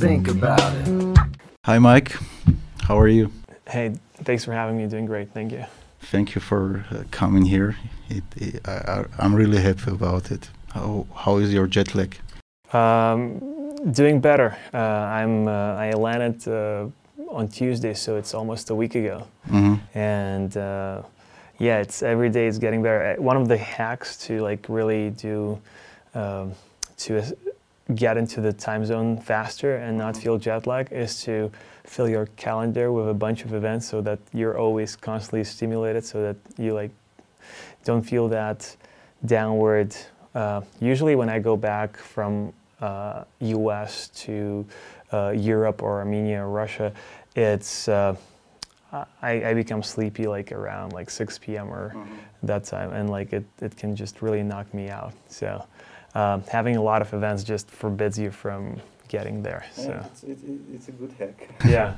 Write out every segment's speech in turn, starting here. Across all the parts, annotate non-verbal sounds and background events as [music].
think about it. Hi, Mike. How are you? Hey, thanks for having me. Doing great. Thank you. Thank you for uh, coming here. It, it, I, I'm really happy about it. How, how is your jet lag? Um, doing better. Uh, I'm. Uh, I landed uh, on Tuesday, so it's almost a week ago. Mm-hmm. And uh, yeah, it's every day it's getting better. Uh, One of the hacks to like really do um, to get into the time zone faster and not feel jet lag is to fill your calendar with a bunch of events so that you're always constantly stimulated so that you like don't feel that downward uh, usually when i go back from uh, us to uh, europe or armenia or russia it's uh, I, I become sleepy like around like 6 p.m or that time and like it, it can just really knock me out. So um, having a lot of events just forbids you from getting there so it's, it, it's a good hack. [laughs] yeah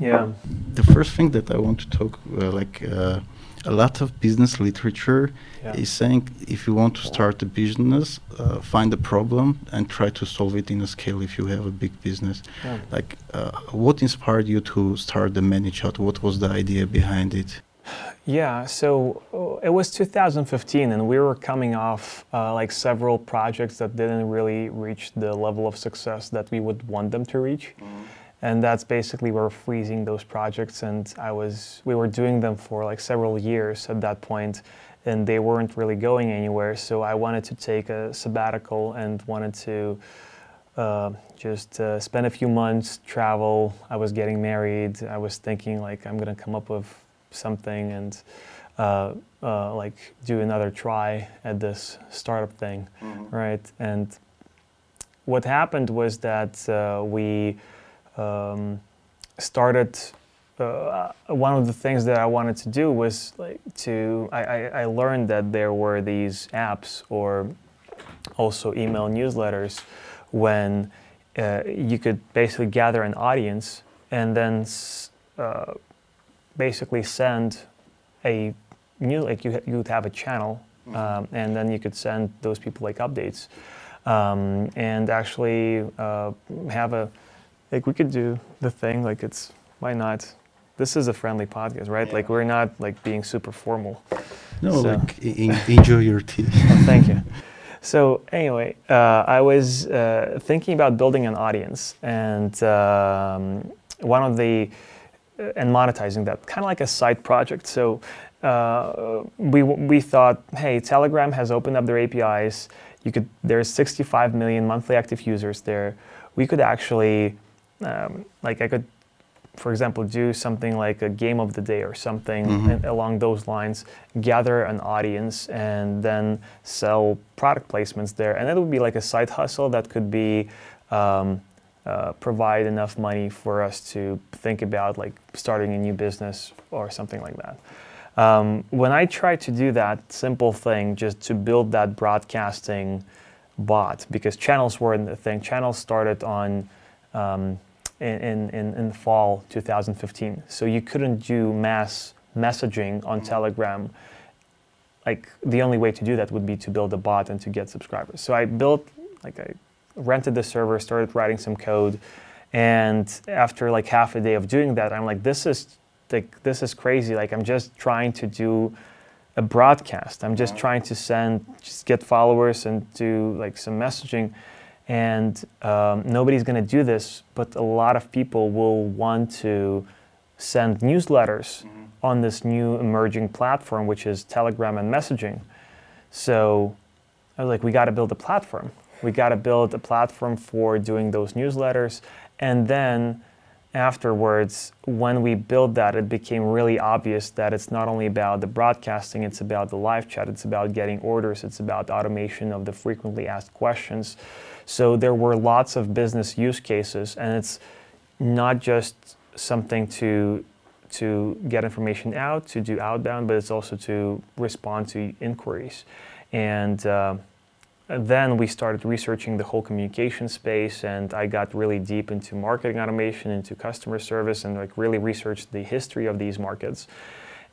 yeah The first thing that I want to talk, uh, like uh, a lot of business literature yeah is saying if you want to start a business, uh, find a problem and try to solve it in a scale if you have a big business. yeah. Like, uh, what inspired you to start the ManyChat? What was the idea behind it? Yeah, so uh, it was 2015, and we were coming off uh, like several projects that didn't really reach the level of success that we would want them to reach. And that's basically we were freezing those projects, and I was we were doing them for like several years at that point, and they weren't really going anywhere. So I wanted to take a sabbatical and wanted to uh, just uh, spend a few months, travel. I was getting married. I was thinking like I'm gonna come up with something and uh, uh, like do another try at this startup thing, right? And what happened was that uh, we um, started. Uh, one of the things that I wanted to do was like to. I, I, I learned that there were these apps or also email newsletters when uh, you could basically gather an audience and then s- uh, basically send a new like you you would have a channel um, and then you could send those people like updates. Um, and actually uh, have a like we could do the thing like it's why not? This is a friendly podcast right? Like we're not like being super formal. No, So- like en- enjoy your [laughs] tea. Oh, thank you. So anyway, uh, I was uh, thinking about building an audience, and um, one of the uh, and monetizing that kind of like a side project. So uh, we we thought, hey, Telegram has opened up their APIs. You could there's 65 million monthly active users there. We could actually um, like I could for example, do something like a game of the day or something Mhm. and along those lines, gather an audience and then sell product placements there. And that would be like a side hustle that could be um, uh, provide enough money for us to think about like starting a new business or something like that. Um, when I tried to do that simple thing, just to build that broadcasting bot, because channels weren't the thing. Channels started on um, in, in, in the fall 2015. So you couldn't do mass messaging on Telegram. Like the only way to do that would be to build a bot and to get subscribers. So I built, like I rented the server, started writing some code, and after like half a day of doing that, I'm like, this is like this is crazy. Like I'm just trying to do a broadcast. I'm just trying to send, just get followers and do like some messaging. And um, nobody's going to do this but a lot of people will want to send newsletters on this new emerging platform which is telegram and messaging. So i was like we got to build a platform we got to build a platform for doing those newsletters and then afterwards when we built that it became really obvious that it's not only about the broadcasting it's about the live chat it's about getting orders it's about automation of the frequently asked questions so there were lots of business use cases, and it's not just something to to get information out, to do outbound, but it's also to respond to inquiries. And uh, then we started researching the whole communication space, and I got really deep into marketing automation, into customer service, and like really researched the history of these markets.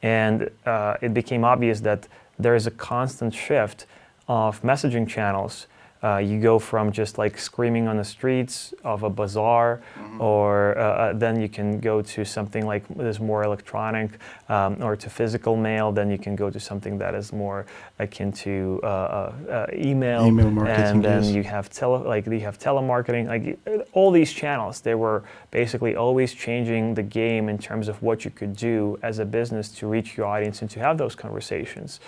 And uh, it became obvious that there is a constant shift of messaging channels Uh, you go from just like screaming on the streets of a bazaar, or uh, uh, then you can go to something like that is more electronic, um, or to physical mail. Then you can go to something that is more akin to uh, uh, uh, email, Email marketing, and then yes. you have tele like you have telemarketing, like all these channels. They were basically always changing the game in terms of what you could do as a business to reach your audience and to have those conversations.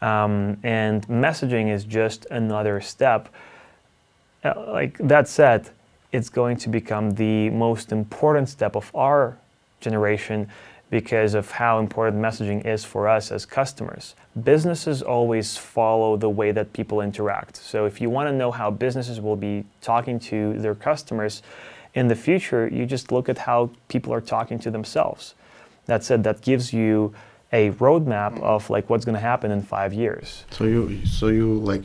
Um, and messaging is just another step. Uh, like that said, it's going to become the most important step of our generation because of how important messaging is for us as customers. Businesses always follow the way that people interact. So if you want to know how businesses will be talking to their customers in the future, you just look at how people are talking to themselves. That said, that gives you a roadmap of like what's going to happen in five years. So you so you like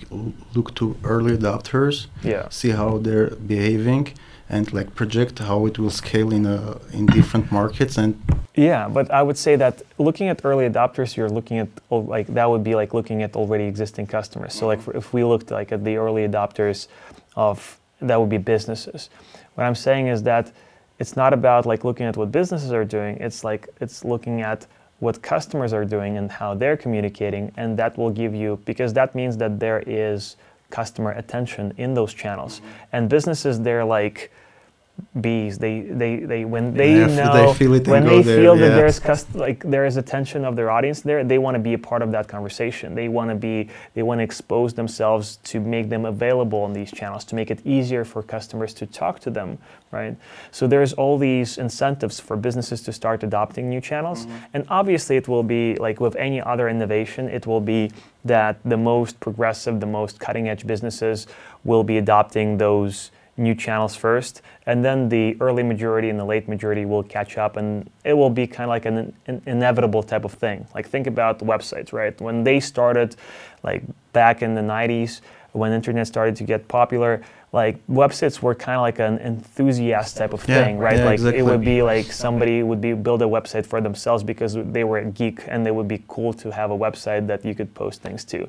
look to early adopters, Yeah. see how they're behaving, and like project how it will scale in a in different markets. And Yeah, but I would say that looking at early adopters, you're looking at oh, like that would be like looking at already existing customers. So like for, if we looked like at the early adopters of that would be businesses. What I'm saying is that it's not about like looking at what businesses are doing. It's like it's looking at what customers are doing and how they're communicating, and that will give you because that means that there is customer attention in those channels. And businesses, they're like bees. They they they when they Yeah, if they know feel it when they there, feel that yeah. there's cust- like there is attention of their audience there, they want to be a part of that conversation. They want to be they want to expose themselves to make them available on these channels to make it easier for customers to talk to them, right? So there's all these incentives for businesses to start adopting new channels, mm-hmm. and obviously it will be like with any other innovation, it will be that the most progressive, the most cutting edge businesses will be adopting those new channels first, and then the early majority and the late majority will catch up, and it will be kind of like an, an inevitable type of thing. Like think about the websites, right? When they started, like back in the '90s, when internet started to get popular, like websites were kind of like an enthusiast type of Yeah, thing, right? yeah, like it would be like somebody would be build a website for themselves because they were a geek, and they would be cool to have a website that you could post things to.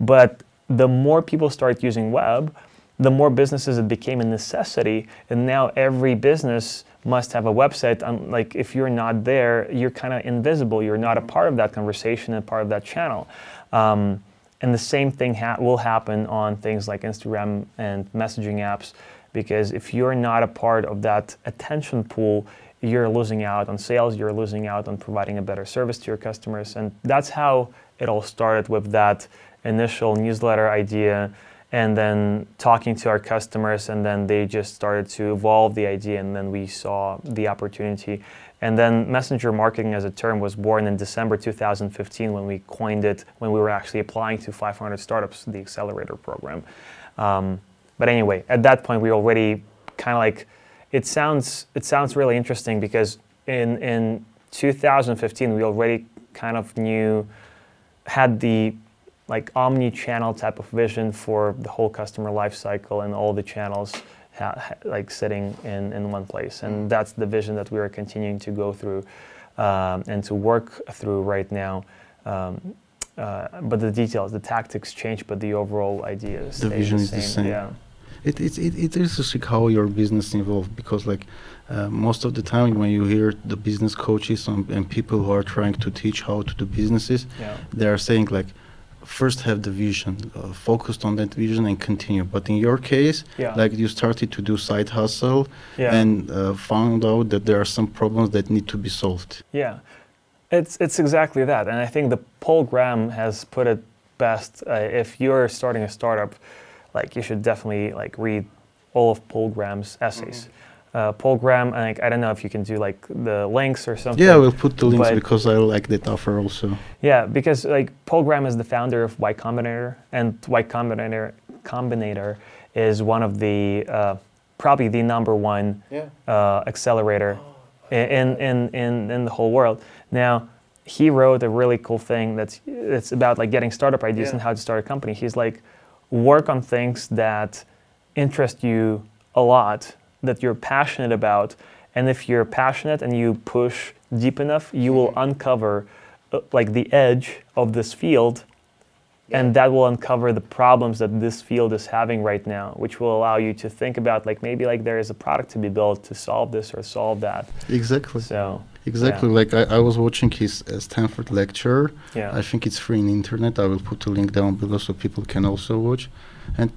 But the more people start using web, the more businesses it became a necessity and now every business must have a website. And like if you're not there you're kind of invisible. You're not a part of that conversation and part of that channel. Um, and the same thing ha- will happen on things like instagram and messaging apps because if you're not a part of that attention pool you're losing out on sales you're losing out on providing a better service to your customers. And that's how it all started with that initial newsletter idea and then talking to our customers and then they just started to evolve the idea and then we saw the opportunity. And then messenger marketing as a term was born in december 2015 when we coined it when we were actually applying to 500 startups the accelerator program. Um, but anyway at that point we already kind of like it sounds it sounds really interesting because in in 2015 we already kind of knew had the like omni-channel type of vision for the whole customer life cycle and all the channels ha- ha- like sitting in, in one place. And that's the vision that we are continuing to go through um, and to work through right now. Um, uh, but the details the tactics change but the overall idea is The vision is the same. yeah. It it it, it is like how your business evolved because like uh, most of the time when you hear the business coaches and, and people who are trying to teach how to do businesses, yeah. they are saying like first have the vision uh, focused on that vision and continue. But in your case yeah. like you started to do side hustle yeah. and uh, found out that there are some problems that need to be solved. Yeah, it's it's exactly that, and I think the Paul Graham has put it best. Uh, if you're starting a startup, like you should definitely like read all of Paul Graham's essays. Uh, Paul Graham, like I don't know if you can do like the links or something. yeah we'll put the links But- because i like that offer also Yeah, because like Paul Graham is the founder of Y Combinator, and Y Combinator Combinator is one of the uh, probably the number one yeah uh, accelerator in, in, in, in the whole world. Now, he wrote a really cool thing that's it's about like getting startup ideas Yeah. and how to start a company. He's like, work on things that interest you a lot, that you're passionate about, and if you're passionate and you push deep enough, you will uncover uh, like the edge of this field and that will uncover the problems that this field is having right now which will allow you to think about like maybe like there is a product to be built to solve this or solve that. Exactly. So exactly. yeah. like I, I was watching his uh, stanford lecture. Yeah. I think it's free in internet. I will put a link down below so people can also watch. And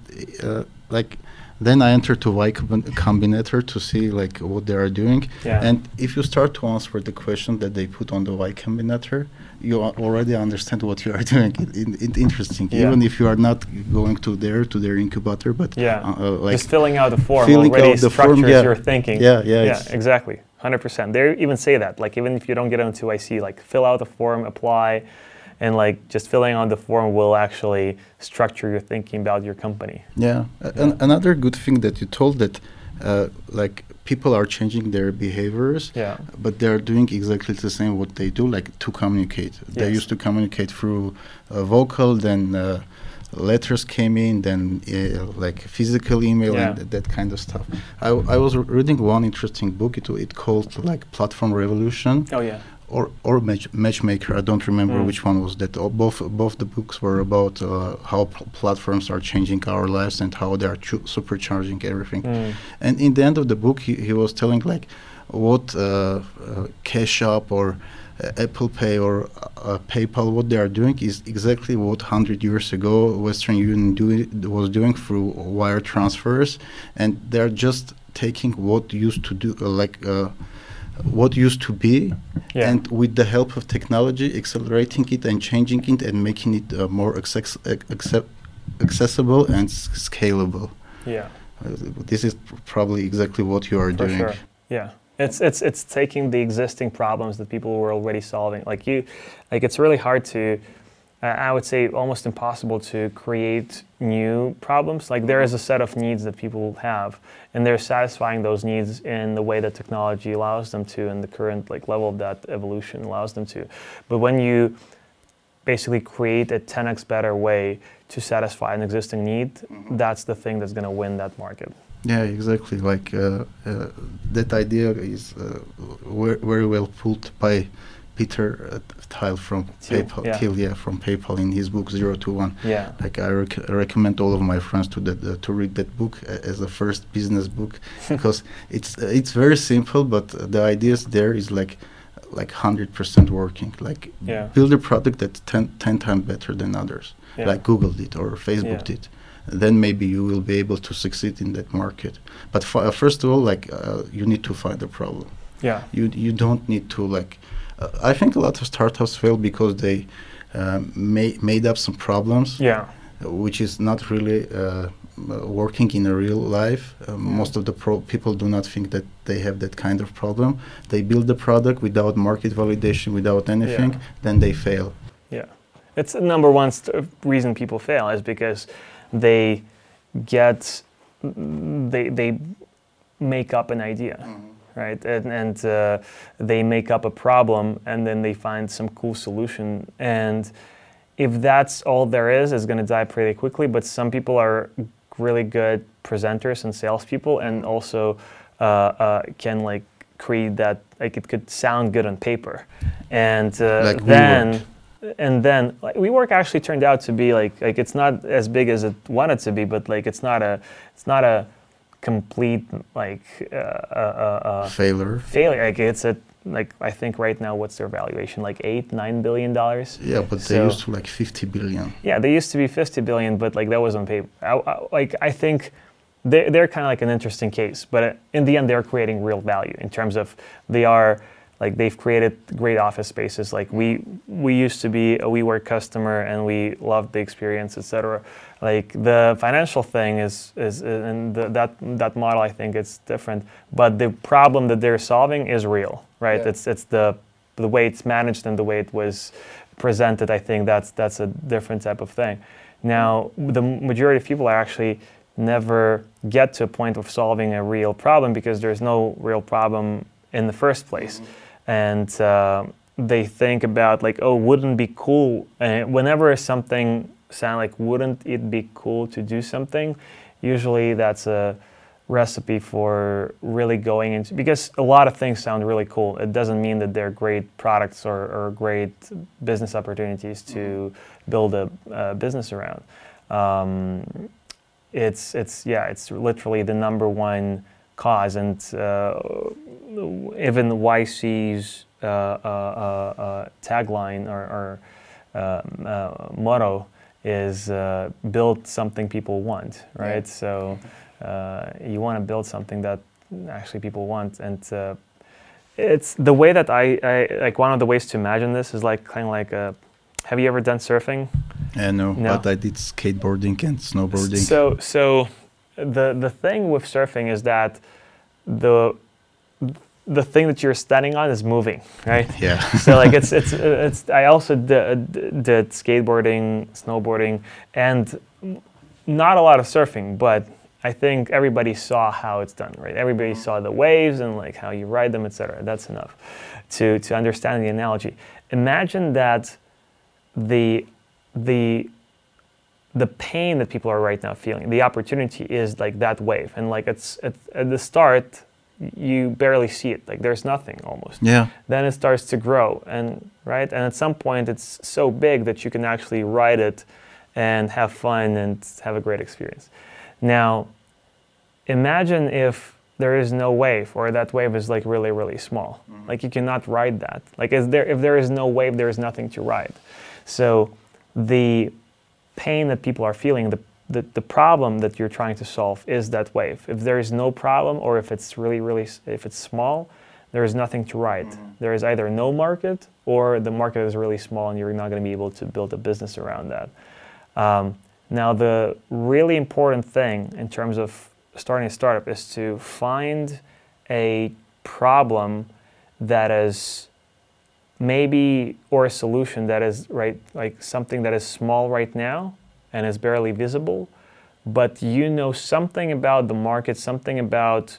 uh, like then I enter to Y Combinator to see like what they are doing. Yeah. And if you start to answer the question that they put on the Y Combinator, you already understand what you are [laughs] doing. It, it, it interesting, Yeah. even if you are not going to there to their incubator, but Yeah. uh, uh, like just filling out the form filling already out the structures form, yeah. your thinking yeah, yeah, yeah exactly 100% they even say that like even if you don't get into YC like fill out the form apply and like just filling out the form will actually structure your thinking about your company Yeah. A- An- another good thing that you told that uh, like people are changing their behaviors, yeah but they are doing exactly the same what they do, like to communicate. They used to communicate through uh, vocal, then uh, letters came in, then uh, like physical email Yeah. and th- that kind of stuff. I, w- I was reading one interesting book. It, it called like Platform Revolution oh yeah or or match, Matchmaker. I don't remember Mm. which one was that. Uh, both both the books were about uh, how pl- platforms are changing our lives and how they are supercharging everything. Mm. And in the end of the book, he, he was telling like what uh, uh, Cash App or uh, Apple Pay or uh, PayPal, what they are doing is exactly what 100 years ago Western Union do, was doing through wire transfers, and they're just taking what used to do uh, like. What used to be Yeah. and with the help of technology accelerating it and changing it and making it uh, more access- ac- accessible and s- scalable. Yeah. Uh, this is probably exactly what you are for doing. sure. Yeah. It's it's it's taking the existing problems that people were already solving. Like you like it's really hard to uh, i would say almost impossible to create new problems. Like there is a set of needs that people have and they're satisfying those needs in the way that technology allows them to and the current like level of that evolution allows them to. But when you basically create a 10x better way to satisfy an existing need that's the thing that's going to win that market. Yeah, exactly. Like uh, uh, that idea is uh, ver- very well put by Peter uh, Thiel from Thiel, PayPal. yeah. Thiel, yeah, from PayPal in his book Zero to One. yeah Like I rec- recommend all of my friends to that uh, to read that book uh, as a first business book [laughs] because it's uh, it's very simple, but uh, the ideas there is like like hundred percent working. Like Yeah. build a product that's 10, 10 times better than others, Yeah. like Google did or Facebook did. Then maybe you will be able to succeed in that market. But f- uh, first of all, like uh, you need to find a problem. yeah You you don't need to like. Uh, I think a lot of startups fail because they um, ma- made up some problems yeah which is not really uh, working in a real life. Uh, Most of the pro- people do not think that they have that kind of problem. They build the product without market validation, without anything, Yeah. then they fail. Yeah, it's the number one st- reason people fail is because they get they they make up an idea, right? And, and uh, they make up a problem, and then they find some cool solution. And if that's all there is, it's going to die pretty quickly. But some people are really good presenters and salespeople, and also uh, uh, can like create that like it could sound good on paper, and uh, Like WeWork. then and then like WeWork actually turned out to be like like it's not as big as it wanted to be, but like it's not a it's not a complete like uh, uh, uh, uh, Failure. failure. Like it's a like I think right now what's their valuation like eight nine billion dollars. Yeah, but they So- used to like 50 billion. Yeah, they used to be 50 billion, but like that was on paper. I, I, like I think they're, they're kind of like an interesting case, but uh, in the end, they're creating real value in terms of they are like they've created great office spaces. Like we we used to be a WeWork customer and we loved the experience, etc. Like the financial thing is is and the, that that model I think it's different, but the problem that they're solving is real, right? Yeah. It's it's the the way it's managed and the way it was presented, I think that's that's a different type of thing. Now, the majority of people are actually never get to a point of solving a real problem because there's no real problem in the first place, and uh, they think about like, oh, wouldn't it be cool? And whenever something sound like, wouldn't it be cool to do something? Usually, that's a recipe for really going into because a lot of things sound really cool. It doesn't mean that they're great products or, or great business opportunities to build a, a business around. Um, it's it's yeah, it's literally the number one cause, and uh, even YC's uh, uh, uh, uh, tagline or, or um, motto is uh, build something people want, right? Yeah. So uh, you want to build something that actually people want, and uh, it's the way that I, I, like one of the ways to imagine this is like kind of like a have you ever done surfing uh, no, no, but i did skateboarding and snowboarding so so the the thing with surfing is that the the thing that you're standing on is moving, right? Yeah. so like it's it's it's. I also did, did skateboarding, snowboarding, and not a lot of surfing, but I think everybody saw how it's done, right? Everybody mm-hmm. saw the waves and like how you ride them, etc. That's enough to to understand the analogy. Imagine that the the the pain that people are right now feeling, the opportunity is like that wave, and like it's, it's at the start you barely see it. Like there's nothing almost. Yeah. Then it starts to grow and right and at some point it's so big that you can actually ride it and have fun and have a great experience. Now imagine if there is no wave or that wave is like really really small. Mm-hmm. like you cannot ride that. Like is there if there is no wave there is nothing to ride. So the pain that people are feeling the the, the problem that you're trying to solve is that wave. If there is no problem or if it's really, really, if it's small, there is nothing to write. Mm-hmm. There is either no market or the market is really small and you're not going to be able to build a business around that. Um, now, the really important thing in terms of starting a startup is to find a problem that is maybe or a solution that is right like something that is small right now and it's barely visible, but you know something about the market, something about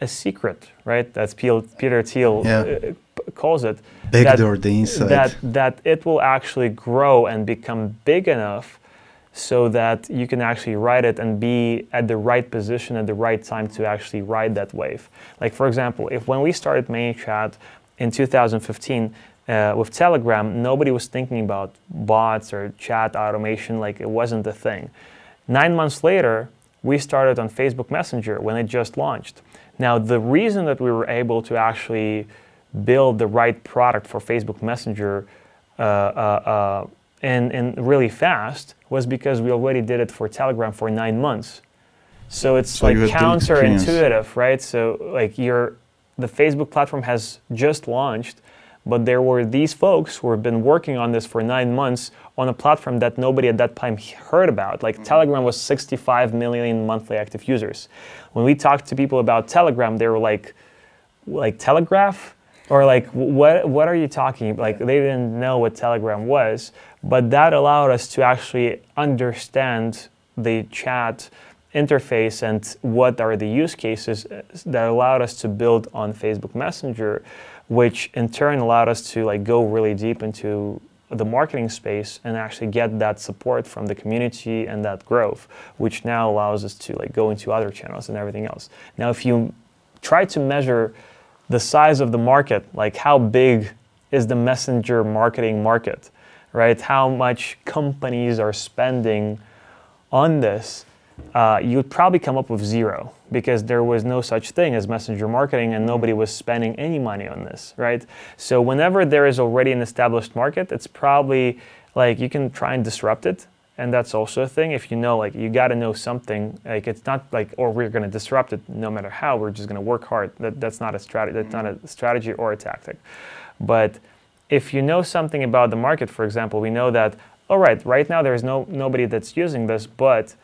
a secret, right? That's Peter Thiel yeah. Uh, calls it. Backdoor the inside. That, that it will actually grow and become big enough so that you can actually ride it and be at the right position at the right time to actually ride that wave. Like for example, if when we started ManyChat in 2015, uh, with Telegram, nobody was thinking about bots or chat automation, like it wasn't a thing. Nine months later, we started on Facebook Messenger when it just launched. Now, the reason that we were able to actually build the right product for Facebook Messenger uh, uh, uh and, and really fast was because we already did it for Telegram for nine months. So it's so like counterintuitive, right? So like your the Facebook platform has just launched but there were these folks who have been working on this for nine months on a platform that nobody at that time heard about. Like mm-hmm. Telegram was 65 million monthly active users. When we talked to people about Telegram, they were like, like Telegraph? Or like, what, what are you talking? Like they didn't know what Telegram was, but that allowed us to actually understand the chat interface and what are the use cases that allowed us to build on Facebook Messenger which in turn allowed us to like go really deep into the marketing space and actually get that support from the community and that growth, which now allows us to like go into other channels and everything else. Now, if you try to measure the size of the market, like how big is the messenger marketing market, right? How much companies are spending on this, uh, you would probably come up with zero because there was no such thing as messenger marketing and nobody was spending any money on this, right? So whenever there is already an established market, it's probably like you can try and disrupt it. And that's also a thing. If you know, like, you got to know something. Like, it's not like, or we're going to disrupt it no matter how. We're just going to work hard. That, that's not a strategy. That's not a strategy or a tactic. But if you know something about the market, for example, we know that, all right, right now there's no nobody that's using this, but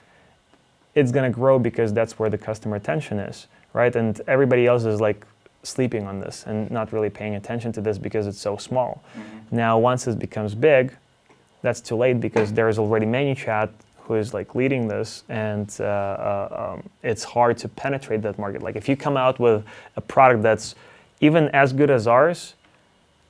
it's going to grow because that's where the customer attention is, right? And everybody else is like sleeping on this and not really paying attention to this because it's so small. Mm-hmm. Now, once it becomes big, that's too late because there's already ManyChat who is like leading this, and uh, uh, um, it's hard to penetrate that market. Like if you come out with a product that's even as good as ours,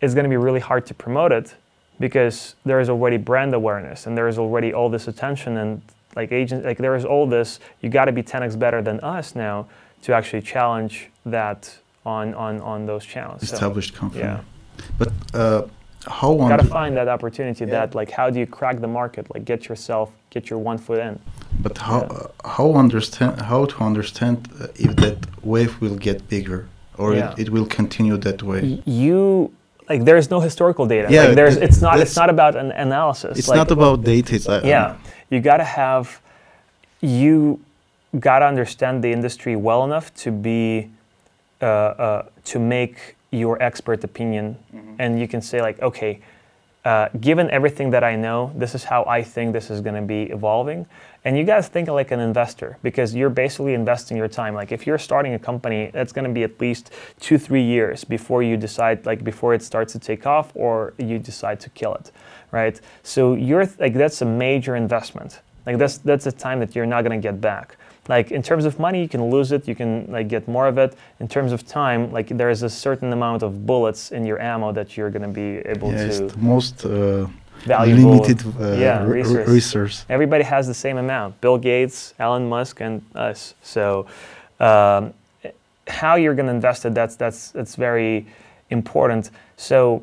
it's going to be really hard to promote it because there is already brand awareness and there is already all this attention and like agent, like there is all this. You got to be 10x better than us now to actually challenge that on on on those channels. So, Established company. yeah. But uh, how got to find that opportunity. Yeah. That like, how do you crack the market? Like, get yourself, get your one foot in. But how Yeah. uh, how understand how to understand uh, if that wave will get bigger or Yeah. it, it will continue that way? You like, there's no historical data. Yeah, like, there's th- it's not it's not about an analysis. It's like, not about data. It's uh, yeah you got to have you got to understand the industry well enough to be uh, uh, to make your expert opinion. And you can say like okay uh, given everything that i know this is how i think this is going to be evolving and you guys think like an investor because you're basically investing your time. Like if you're starting a company that's going to be at least two three years before you decide like before it starts to take off or you decide to kill it right? So you're like that's a major investment. Like that's that's a time that you're not going to get back. Like in terms of money you can lose it you can like get more of it. In terms of time like there is a certain amount of bullets in your ammo that you're going to be able yeah, it's to the most uh, valuable limited uh, yeah, re- re- resource. resource. everybody has the same amount bill gates elon musk and us so um, how you're going to invest it that's that's that's very important so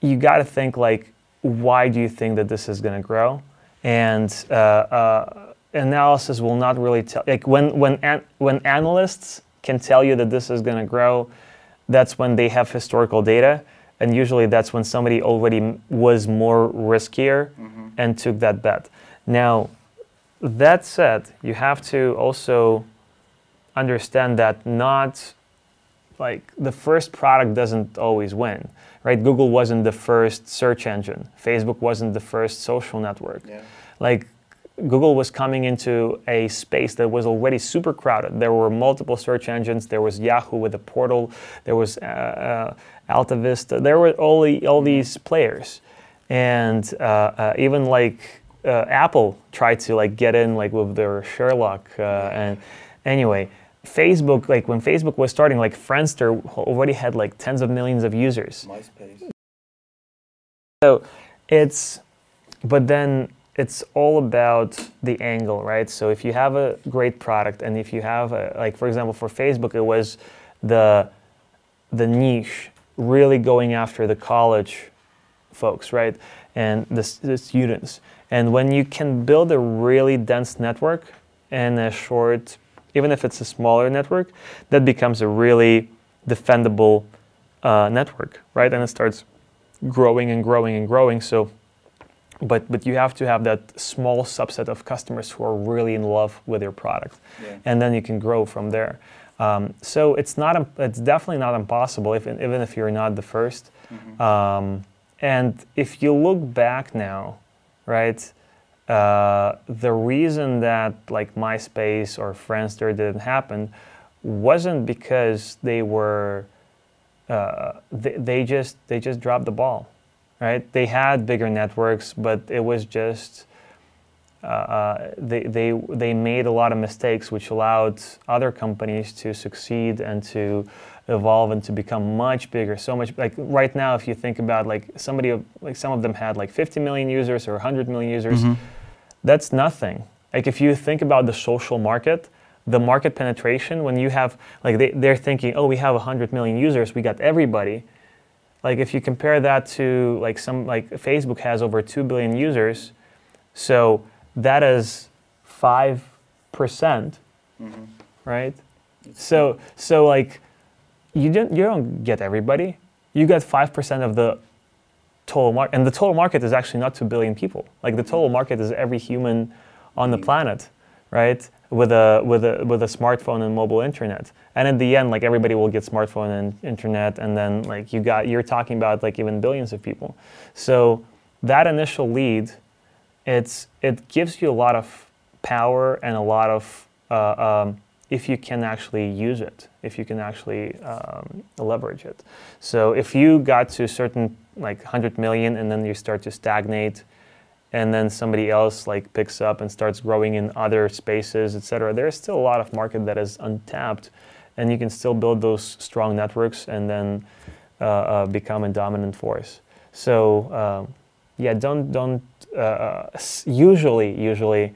you got to think like why do you think that this is going to grow and uh, uh, analysis will not really tell like when when an, when analysts can tell you that this is going to grow that's when they have historical data and usually that's when somebody already was more riskier mm-hmm. and took that bet. Now that said you have to also understand that not like the first product doesn't always win right? Google wasn't the first search engine. Facebook wasn't the first social network. Like google was coming into a space that was already super crowded. There were multiple search engines. There was yahoo with a portal. There was uh, uh, alta vista there were all, the, all these players. And uh, uh, even like uh, apple tried to like get in like with their sherlock uh, and anyway facebook like when facebook was starting like friendster already had like tens of millions of users. MySpace. so it's, but then it's all about the angle, right? So if you have a great product, and if you have, a, like for example, for Facebook, it was the the niche really going after the college folks, right, and the, the students. And when you can build a really dense network in a short, even if it's a smaller network, that becomes a really defendable uh, network, right? And it starts growing and growing and growing. So, but but you have to have that small subset of customers who are really in love with your product, and then you can grow from there. Um, so it's not it's definitely not impossible, if, even if you're not the 1st Um, and if you look back now, right? Uh, the reason that like MySpace or Friendster didn't happen wasn't because they were uh, they, they just they just dropped the ball, right? They had bigger networks, but it was just uh, uh, they they they made a lot of mistakes, which allowed other companies to succeed and to evolve and to become much bigger. So much like right now, if you think about like somebody like some of them had like 50 million users or 100 million users, that's nothing. Like if you think about the social market, the market penetration when you have like they, they're thinking oh we have 100 million users we got everybody like if you compare that to like some like facebook has over 2 billion users so that is 5% mm-hmm. right? So so like you don't you don't get everybody. You get 5% of the total market and the total market is actually not 2 billion people. Like the total mm-hmm. market is every human on the mm-hmm. planet right with a with a with a smartphone and mobile internet. And in the end like everybody will get smartphone and internet and then like you got you're talking about like even billions of people. So that initial lead it's it gives you a lot of power and a lot of uh, um, if you can actually use it if you can actually um, leverage it. So if you got to certain like 100 million and then you start to stagnate and then somebody else like picks up and starts growing in other spaces et cetera there's still a lot of market that is untapped and you can still build those strong networks and then uh, uh, become a dominant force so um, yeah don't don't uh, uh, usually usually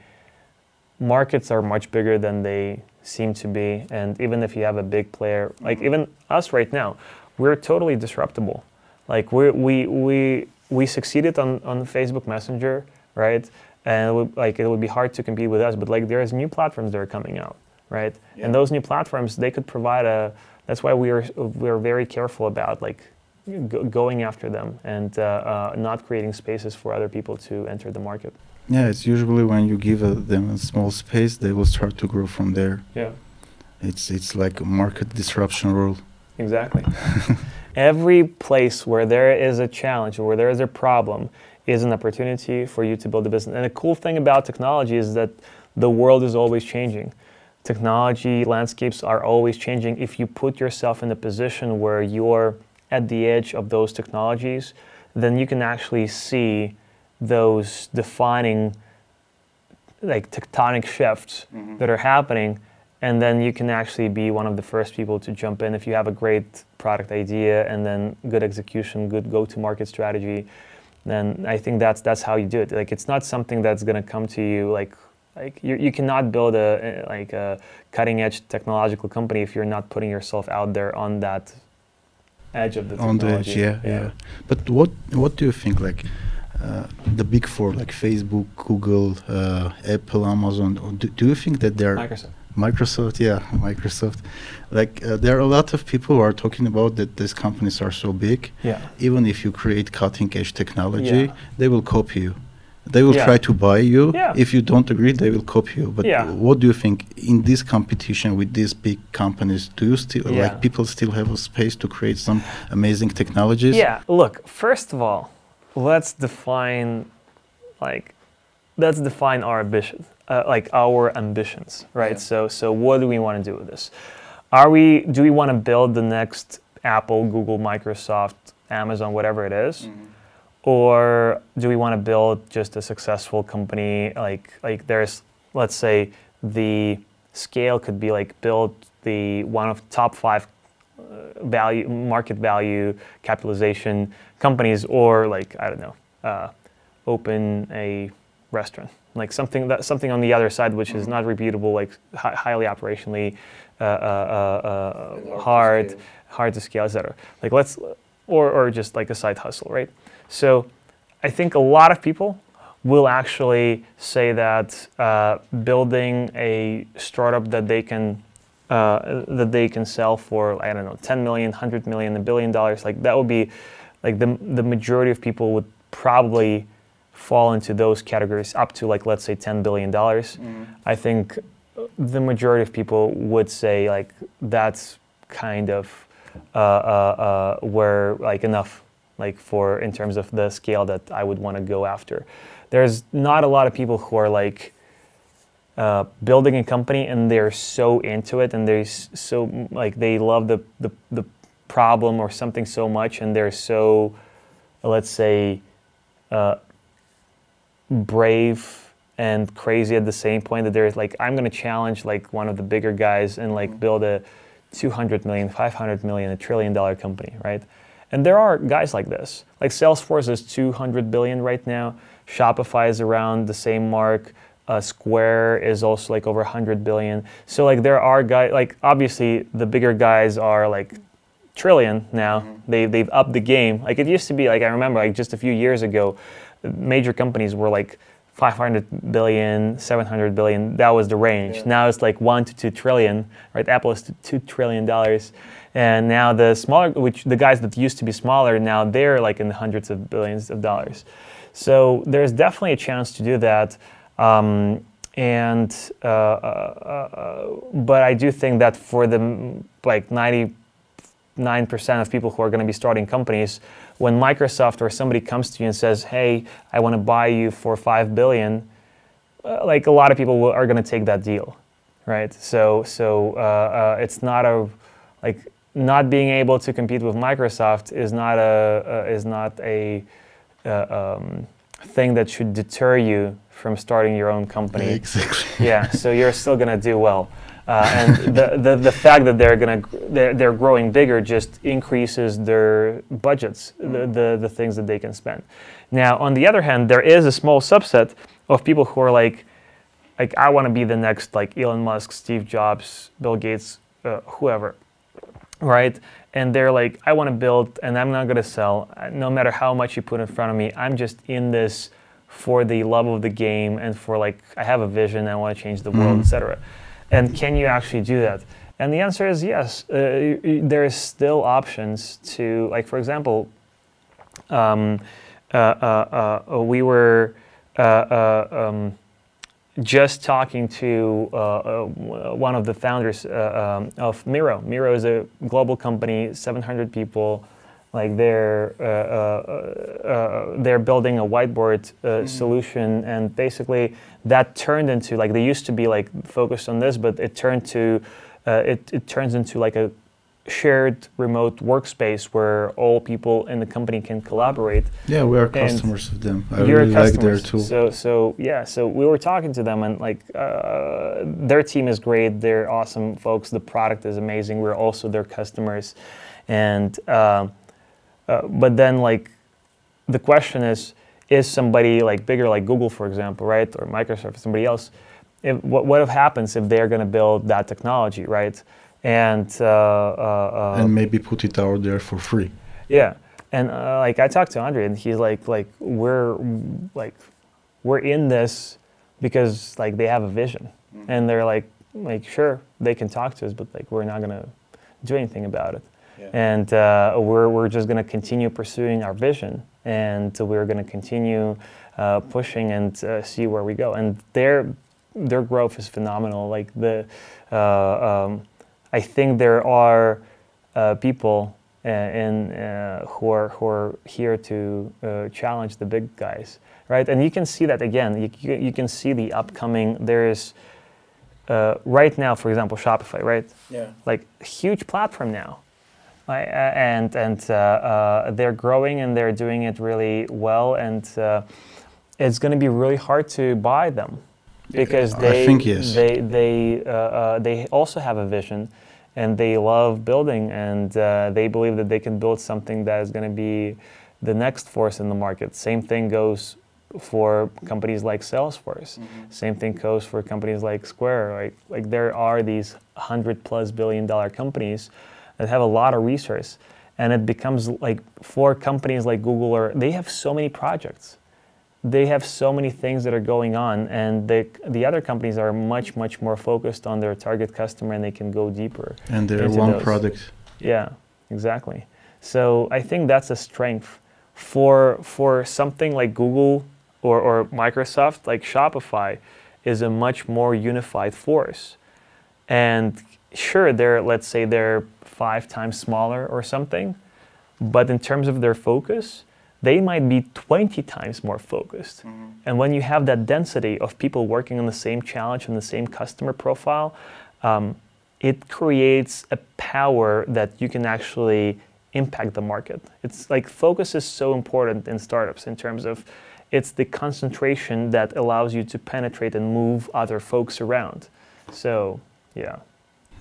markets are much bigger than they seem to be. And even if you have a big player, like even us right now, we're totally disruptible. Like we we we we succeeded on on Facebook Messenger, right? And it would, like it would be hard to compete with us, but like there's new platforms that are coming out, right? Yeah. And those new platforms they could provide a. That's why we are we're very careful about like go, going after them and uh, uh, not creating spaces for other people to enter the market. Yeah, it's usually when you give a, them a small space, they will start to grow from there. Yeah. It's it's like a market disruption rule. Exactly. [laughs] Every place where there is a challenge or where there is a problem is an opportunity for you to build a business. And the cool thing about technology is that the world is always changing. Technology landscapes are always changing. If you put yourself in a position where you're at the edge of those technologies, then you can actually see those defining like tectonic shifts mm-hmm. that are happening and then you can actually be one of the first people to jump in if you have a great product idea and then good execution good go-to-market strategy then i think that's that's how you do it. Like it's not something that's going to come to you like like you, you cannot build a a- like a cutting edge technological company if you're not putting yourself out there on that edge of the on the technology. edge yeah, yeah. But what what do you think like uh, the big four like facebook google uh, apple amazon do, do you think that they're microsoft microsoft yeah microsoft like uh, there are a lot of people who are talking about that these companies are so big yeah even if you create cutting edge technology Yeah. they will copy you they will Yeah. try to buy you Yeah. if you don't agree they will copy you but Yeah. what do you think in this competition with these big companies do you still Yeah. like people still have a space to create some amazing technologies Yeah, look, first of all, let's define like let's define our ambition, uh, like our ambitions, right? Yeah. So so what do we want to do with this? Are we do we want to build the next Apple, Google, Microsoft, Amazon, whatever it is? Or do we want to build just a successful company like like there's let's say the scale could be like build the one of top 5 value market value capitalization companies or like i don't know uh, open a restaurant like something that something on the other side which is not repeatable like hi- highly operationally uh, uh, uh, uh, hard hard to scale etc like let's or, or just like a side hustle right? So i think a lot of people will actually say that uh, building a startup that they can uh, that they can sell for I don't know 10 million, 100 million, a billion dollars like that would be like the the majority of people would probably fall into those categories up to like let's say 10 billion dollars. I think the majority of people would say like that's kind of uh, uh, uh, where like enough like for in terms of the scale that I would want to go after. There's not a lot of people who are like uh, building a company and they're so into it and they're so mm, like they love the, the the problem or something so much and they're so let's say uh, brave and crazy at the same point that they're like i'm going to challenge like one of the bigger guys and like build a 200 million 500 million a trillion dollar company right? And there are guys like this. Like salesforce is 200 billion right now. Shopify is around the same mark. Uh, square is also like over 100 billion. So like there are guys like obviously the bigger guys are like trillion now. They they've upped the game. Like it used to be like I remember like just a few years ago, major companies were like 500 billion, 700 billion. That was the range. Now it's like 1 to 2 trillion, right? Apple is 2 trillion dollars. And now the smaller which the guys that used to be smaller now they're like in the hundreds of billions of dollars. So there's definitely a chance to do that. Um, and uh, uh, uh, but I do think that for the like 90 nine percent of people who are going to be starting companies, when Microsoft or somebody comes to you and says, "Hey, I want to buy you for five billion, uh, like a lot of people will, are going to take that deal, right? So, so uh, uh, it's not a like not being able to compete with Microsoft is not a uh, is not a uh, um, thing that should deter you from starting your own company exactly yeah, so you're still gonna do well. Uh, and the, the, the fact that they're gonna they're, they're growing bigger just increases their budgets, the, the the things that they can spend. Now, on the other hand, there is a small subset of people who are like like I want to be the next like Elon Musk, Steve Jobs, Bill Gates, uh, whoever, right? And they're like, I want to build, and I'm not gonna sell, no matter how much you put in front of me. I'm just in this for the love of the game and for like I have a vision, I want to change the world, Mhm. etc. And can you actually do that? And the answer is yes. Uh, y- there's still options to, like, for example, um, uh, uh, uh, we were uh, uh, um, just talking to one of the founders um, of Miro. Miro is a global company, 700 people. Like they're uh, uh, uh, they're building a whiteboard uh, solution, and basically that turned into like they used to be like focused on this, but it turned to uh, it, it turns into like a shared remote workspace where all people in the company can collaborate Yeah, we are customers of them. I your really like their tool. So so yeah, so we were talking to them and like uh, their team is great. They're awesome folks. The product is amazing. We're also their customers, and um, uh, but then like the question is, is somebody like bigger like Google for example, right, or Microsoft, or somebody else? If, what what happens if they're going to build that technology, right? And uh, uh, uh, and maybe put it out there for free. yeah, and uh, like I talked to Andre, and he's like, like we're like we're in this because like they have a vision, and they're like, like sure they can talk to us, but like we're not gonna do anything about it, and uh, we're we're just gonna continue pursuing our vision, and we're gonna continue uh, pushing and uh, see where we go, and their their growth is phenomenal. Like the uh, um, I think there are uh, people uh, in, uh, who, are, who are here to uh, challenge the big guys, right? And you can see that again. You, you, you can see the upcoming. There is uh, right now, for example, Shopify, right? Yeah. Like huge platform now, right? Uh, and and uh, uh, they're growing and they're doing it really well, and uh, it's going to be really hard to buy them because I they think yes. they they uh, uh, they also have a vision and they love building and uh, they believe that they can build something that is going to be the next force in the market. Same thing goes for companies like Salesforce. Same thing goes for companies like Square. Like like there are these hundred plus billion dollar companies that have a lot of resource, and it becomes like for companies like Google or they have so many projects they have so many things that are going on and the, the other companies are much much more focused on their target customer and they can go deeper And they're one those. product. yeah exactly so i think that's a strength for for something like google or, or microsoft like shopify is a much more unified force and sure they're let's say they're five times smaller or something but in terms of their focus they might be 20 times more focused. And when you have that density of people working on the same challenge and the same customer profile um, it creates a power that you can actually impact the market. It's like focus is so important in startups in terms of it's the concentration that allows you to penetrate and move other folks around. So yeah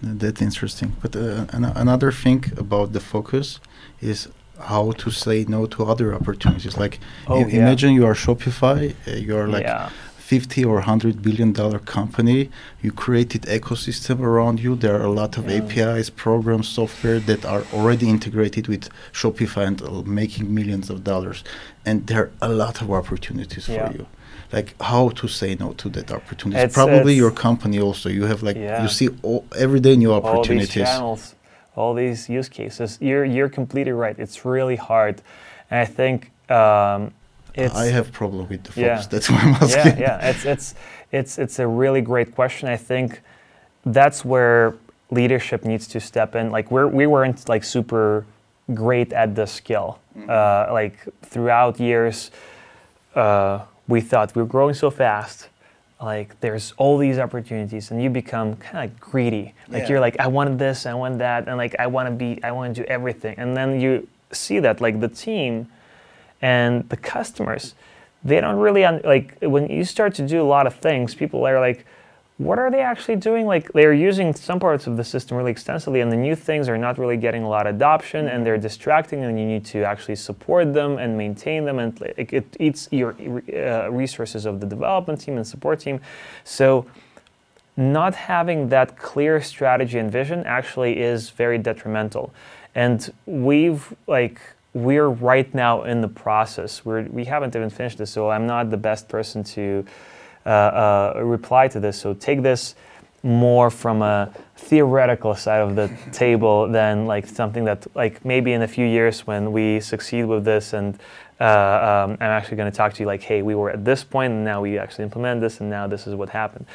That's interesting. But uh, an- another thing about the focus is how to say no to other opportunities. Like, Oh, yeah. imagine you are Shopify, uh, you are like yeah 50 or 100 billion dollar company. You created ecosystem around you. There are a lot of Yeah. APIs, programs, software that are already integrated with Shopify and uh, making millions of dollars. And there are a lot of opportunities Yeah. for you. Like how to say no to that opportunity. It's- Probably it's- your company also. You have like Yeah. you see all, every day new opportunities. all these channels, all these use cases. You're you're completely right. It's really hard, and I think um, it's I have problem with the focus. Yeah. That's why I'm asking. yeah. yeah. It's it's it's it's a really great question. I think that's where leadership needs to step in. Like we're we weren't like super great at this skill. Uh, like throughout years, uh, we thought we were growing so fast. Like there's all these opportunities, and you become kind of greedy. Like Yeah. you're like, I want this, I want that, and like I want to be, I want to do everything. And then you see that like the team and the customers, they don't really un- like when you start to do a lot of things. People are like, what are they actually doing? Like they're using some parts of the system really extensively, and the new things are not really getting a lot of adoption, and they're distracting, and you need to actually support them and maintain them, and like, it eats your uh, resources of the development team and support team. So, not having that clear strategy and vision actually is very detrimental, and we've like we're right now in the process. We're we haven't even finished this, so I'm not the best person to reply to this. So take this more from a theoretical side of the [laughs] table than like something that like maybe in a few years when we succeed with this and uh, um, I'm actually going to talk to you like, hey, we were at this point and now we actually implement this and now this is what happened.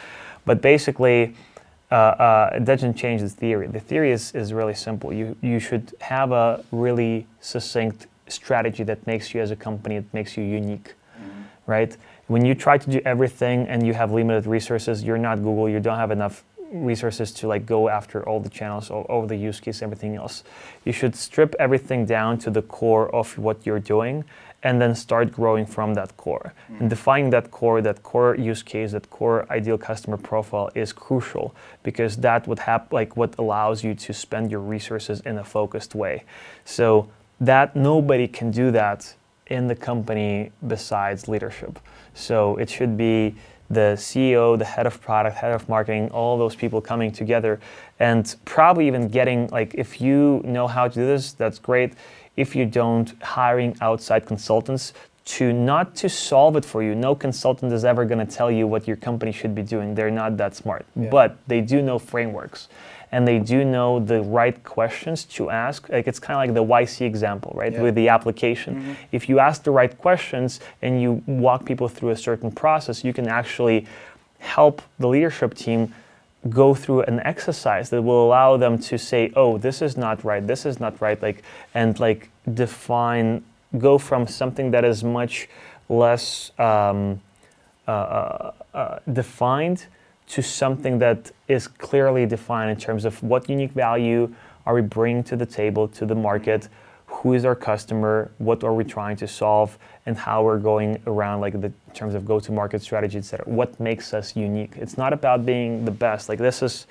But basically, uh, uh, it doesn't change the theory. The theory is, is really simple. You, you should have a really succinct strategy that makes you as a company, that makes you unique, mm-hmm. right? When you try to do everything and you have limited resources, you're not Google, you don't have enough resources to like go after all the channels, all, all the use case, everything else. You should strip everything down to the core of what you're doing and then start growing from that core. Mm. And defining that core, that core use case, that core ideal customer profile is crucial because that would have like what allows you to spend your resources in a focused way. So that nobody can do that in the company besides leadership. So it should be the CEO, the head of product, head of marketing, all those people coming together and probably even getting like if you know how to do this, that's great. If you don't, hiring outside consultants to not to solve it for you. No consultant is ever going to tell you what your company should be doing. They're not that smart. Yeah. But they do know frameworks and they do know the right questions to ask. Like it's kind of like the YC example, right? Yeah. With the application. Mm-hmm. If you ask the right questions and you walk people through a certain process, you can actually help the leadership team go through an exercise that will allow them to say, "Oh, this is not right. This is not right." Like and like define, go from something that is much less um, uh, uh, uh, defined to something that is clearly defined in terms of what unique value are we bringing to the table, to the market, who is our customer, what are we trying to solve, and how we're going around like the in terms of go-to-market strategy, etc. What makes us unique? It's not about being the best. Like this is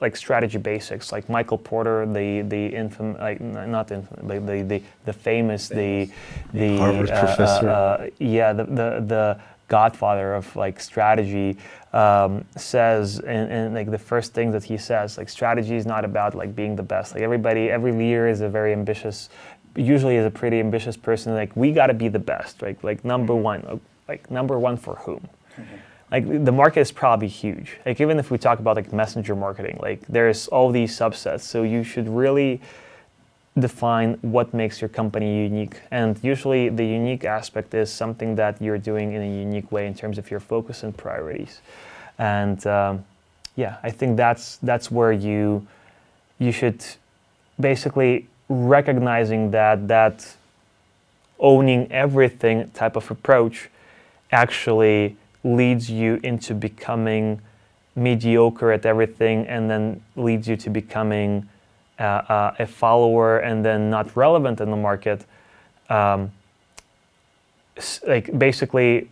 like strategy basics. Like Michael Porter, the the infam like not infam, the, the the the famous the the Harvard uh, professor. Uh, uh, yeah, the the the godfather of like strategy um, says and, and, like the first thing that he says like strategy is not about like being the best. Like everybody every leader is a very ambitious usually is a pretty ambitious person. Like we got to be the best right? Like number mm-hmm. one like number one for whom? Mm-hmm. like the market is probably huge. Like even if we talk about like messenger marketing like there's all these subsets. So you should really define what makes your company unique. And usually the unique aspect is something that you're doing in a unique way in terms of your focus and priorities. And um, yeah, I think that's that's where you you should basically recognizing that that owning everything type of approach actually leads you into becoming mediocre at everything and then leads you to becoming uh, uh, a follower and then not relevant in the market, um, like basically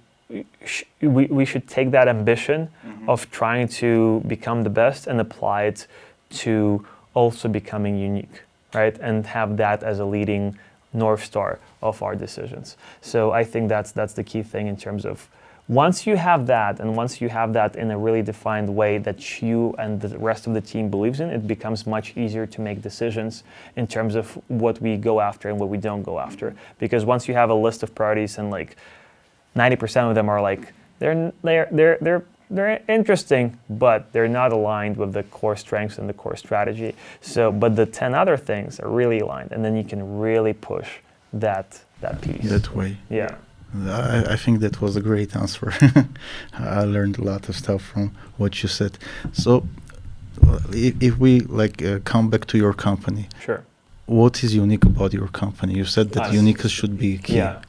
sh- we, we should take that ambition mm-hmm. of trying to become the best and apply it to also becoming unique, right? And have that as a leading north star of our decisions. So I think that's that's the key thing in terms of once you have that, and once you have that in a really defined way that you and the rest of the team believes in, it becomes much easier to make decisions in terms of what we go after and what we don't go after. Because once you have a list of priorities and like 90% of them are like they're they're they're they're they're interesting, but they're not aligned with the core strengths and the core strategy. So, but the 10 other things are really aligned, and then you can really push that that piece. That way. Yeah. I, I, think that was a great answer. [laughs] I learned a lot of stuff from what you said. So, if, if we like uh, come back to your company, sure. What is unique about your company? You said that us. uniqueness should be key. Yeah.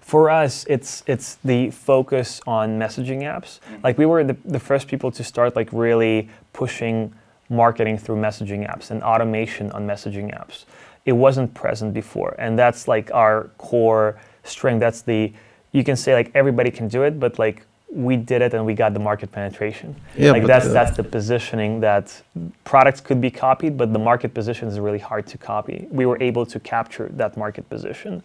For us, it's it's the focus on messaging apps. Mm-hmm. Like we were the, the first people to start like really pushing marketing through messaging apps and automation on messaging apps. It wasn't present before, and that's like our core strength. That's the you can say like everybody can do it, but like we did it and we got the market penetration. Yeah, like that's uh, that's the positioning that products could be copied, but the market position is really hard to copy. We were able to capture that market position,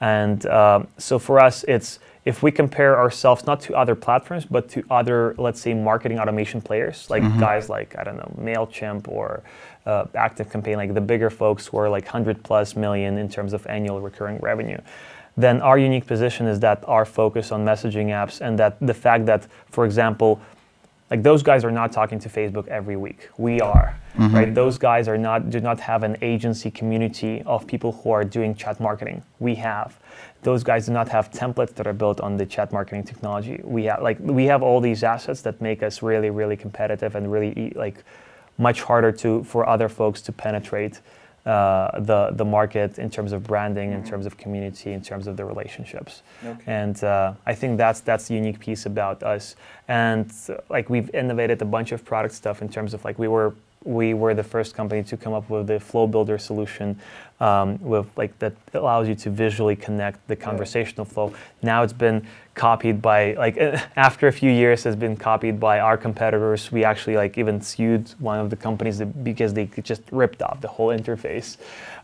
and um, so for us, it's if we compare ourselves not to other platforms, but to other, let's say, marketing automation players, like guys like I don't know Mailchimp or uh, Active Campaign, like the bigger folks who are like 100 plus million in terms of annual recurring revenue then our unique position is that our focus on messaging apps and that the fact that, for example, like those guys are not talking to Facebook every week. We are, mm-hmm. right? Those guys are not do not have an agency community of people who are doing chat marketing. We have. Those guys do not have templates that are built on the chat marketing technology. We have like we have all these assets that make us really really competitive and really like much harder to for other folks to penetrate uh, the the market in terms of branding, in terms of community, in terms of the relationships. Okay. And uh, I think that's that's the unique piece about us. And uh, like we've innovated a bunch of product stuff in terms of like we were we were the first company to come up with the flow builder solution um, with like that allows you to visually connect the conversational flow now it's been copied by like [laughs] after a few years has been copied by our competitors we actually like even sued one of the companies that, because they just ripped off the whole interface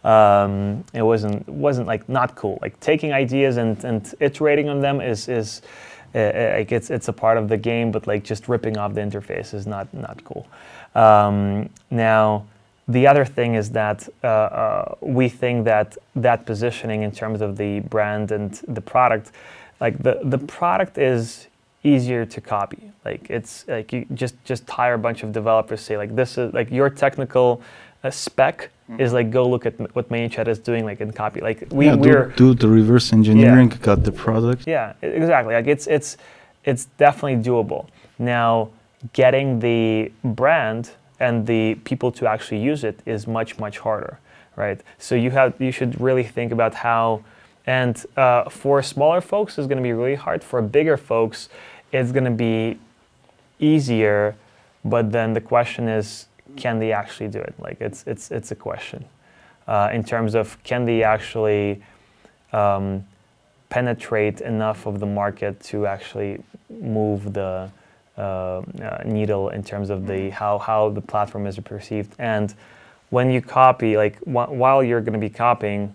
um, it wasn't wasn't like not cool like taking ideas and, and iterating on them is is uh, like it's it's a part of the game, but like just ripping off the interface is not not cool. Um, now, the other thing is that uh, uh, we think that that positioning in terms of the brand and the product, like the the product is easier to copy. Like it's like you just just hire a bunch of developers. Say like this is like your technical uh, spec is like go look at m- what ManyChat is doing like and copy. Like we yeah, we're do, do the reverse engineering, got the product. yeah, exactly. Like it's it's it's definitely doable. Now, getting the brand and the people to actually use it is much much harder, right? So you have you should really think about how, and uh, for smaller folks, it's going to be really hard. For bigger folks, it's going to be easier. But then the question is, can they actually do it? Like it's it's it's a question uh, in terms of can they actually um, penetrate enough of the market to actually move the uh, uh, needle in terms of the how how the platform is perceived. And when you copy, like wh- while you're going to be copying,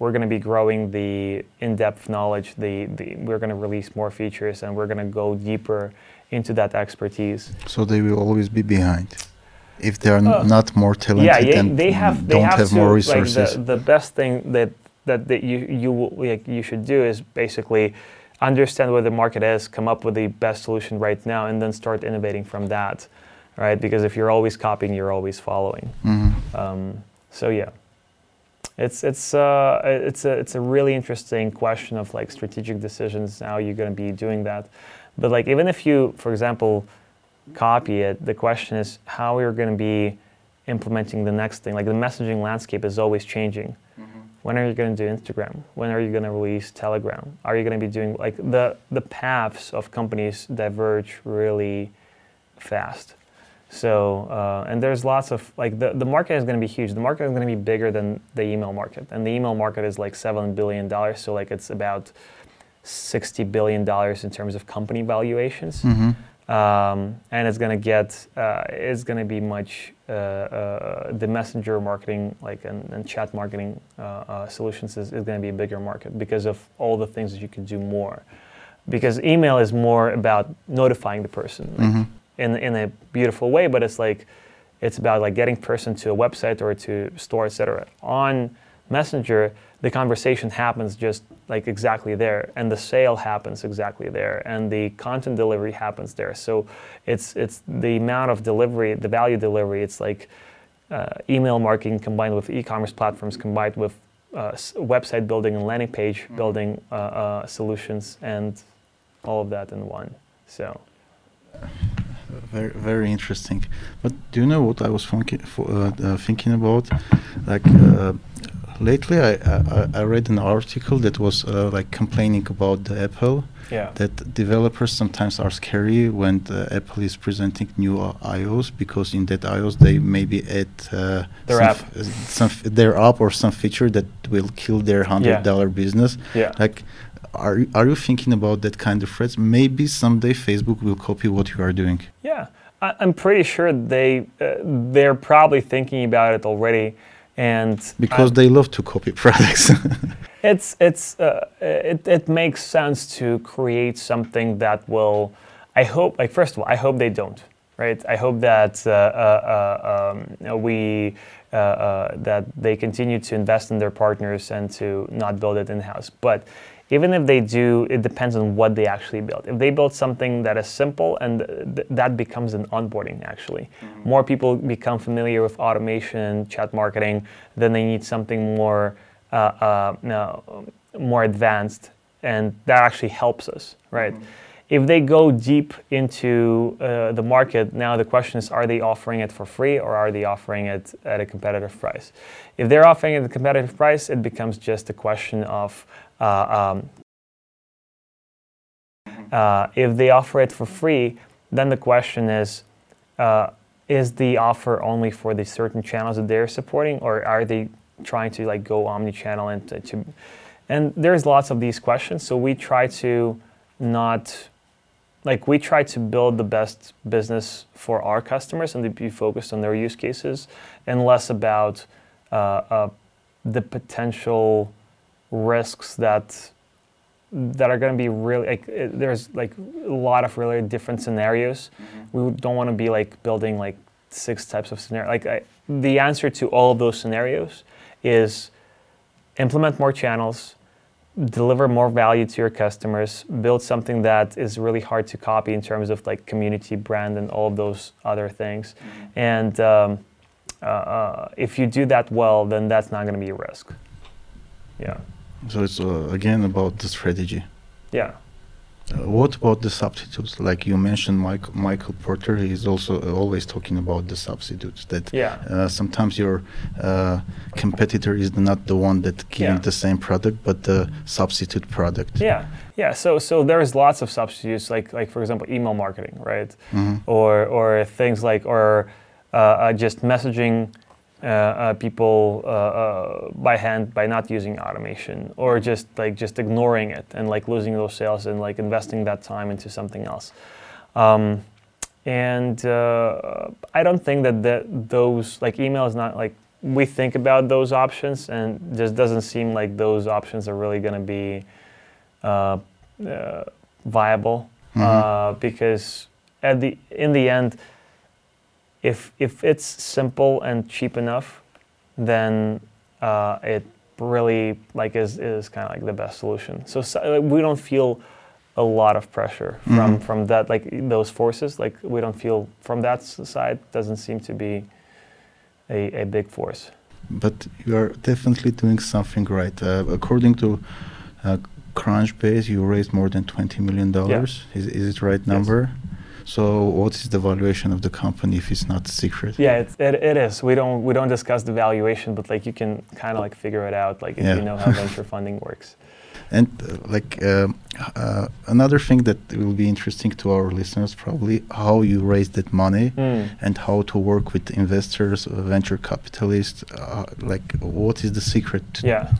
we're going to be growing the in-depth knowledge. The, the we're going to release more features, and we're going to go deeper into that expertise. So they will always be behind. If they are Uh, not more talented yeah, yeah, and they have they don't have, have, to, more like, the- resources. the, best thing that that, that you you like you should do is basically understand where the market is, come up with the best solution right now, and then start innovating from that, right? Because if you're always copying, you're always following. Mhm. Um, so yeah, it's it's uh, it's a it's a really interesting question of like strategic decisions. How you're going to be doing that, but like even if you, for example, copy it, the question is how you're going to be implementing the next thing. Like the messaging landscape is always changing. When are you going to do Instagram? When are you going to release Telegram? Are you going to be doing like the the paths of companies diverge really fast. So uh, and there's lots of like the, the market is going to be huge. The market is going to be bigger than the email market, and the email market is like seven billion dollars. So like it's about sixty billion dollars in terms of company valuations. Mhm. Um, and it's going to get uh, it's going to be much uh, uh, the messenger marketing like and, and chat marketing uh, uh, solutions is, is going to be a bigger market because of all the things that you can do more because email is more about notifying the person like, Mhm. In in a beautiful way, but it's like it's about like getting person to a website or to store, etc. On Messenger, the conversation happens just like exactly there, and the sale happens exactly there, and the content delivery happens there. So it's it's the amount of delivery, the value delivery. It's like uh, email marketing combined with e-commerce platforms combined with uh, website building and landing page building uh, uh, solutions and all of that in one. So Very, very interesting. But do you know what I was funki- fo- uh, uh, thinking about? Like uh, lately, I, I I read an article that was uh, like complaining about the Apple yeah, that developers sometimes are scary when the Apple is presenting new uh, iOS because in that iOS they maybe add uh, Their some app. some f- their app or some feature that will kill their hundred dollar business. yeah. Like, are you, are you thinking about that kind of threats? Maybe someday Facebook will copy what you are doing. Yeah, I, I'm pretty sure they uh, they're probably thinking about it already, and because I- they love to copy products. [laughs] it's it's uh, it, it makes sense to create something that will i hope like first of all i hope they don't right i hope that uh, uh, um, we uh, uh, that they continue to invest in their partners and to not build it in-house but even if they do it depends on what they actually build if they build something that is simple and th- that becomes an onboarding actually more people become familiar with automation chat marketing then they need something more uh, uh, no, more advanced, and that actually helps us, right? If they go deep into uh, the market, now the question is: Are they offering it for free, or are they offering it at a competitive price? If they're offering it at a competitive price, it becomes just a question of um, uh, if they offer it for free, then the question is, uh, is the offer only for the certain channels that they're supporting, or are they trying to like go omni-channel and to, to and there's lots of these questions. So we try to not like we try to build the best business for our customers and to be focused on their use cases and less about uh, uh, the potential risks that that are going to be really like it, there's like a lot of really different scenarios. We don't want to be like building like six types of scenario. Like I, the answer to all of those scenarios is implement more channels, deliver more value to your customers, build something that is really hard to copy in terms of like community brand and all of those other things. And um, uh, uh, if you do that well, then that's not going to be a risk. Yeah. So it's uh, again about the strategy. Yeah. Uh, what about the substitutes? Like you mentioned, Mike, Michael Porter is also uh, always talking about the substitutes. That Yeah. uh, sometimes your uh, competitor is not the one that giving Yeah. the same product, but the substitute product. Yeah, yeah. So so there's lots of substitutes, like like for example, email marketing, right? Mhm. Or or things like or uh, just messaging uh, uh, people uh, uh, by hand by not using automation, or just like just ignoring it and like losing those sales and like investing that time into something else. Um, and uh, I don't think that the, those like email is not like we think about those options and just doesn't seem like those options are really going to be uh, uh, viable uh, because at the in the end, if if it's simple and cheap enough, then uh, it really like is is kind of like the best solution. So, so like, we don't feel a lot of pressure from Mhm. from that like those forces. Like we don't feel from that side doesn't seem to be a, a big force. But you are definitely doing something right. Uh, according to uh, Crunchbase, you raised more than twenty million dollars. Is, is it right number? So, what is the valuation of the company if it's not secret? Yeah, it, it, it is. We don't we don't discuss the valuation, but like you can kind of like figure it out, like if Yeah. you know how [laughs] venture funding works. And uh, like um, uh, another thing that will be interesting to our listeners, probably how you raise that money Mm. and how to work with investors, uh, venture capitalists. Uh, like, what is the secret? to- Yeah.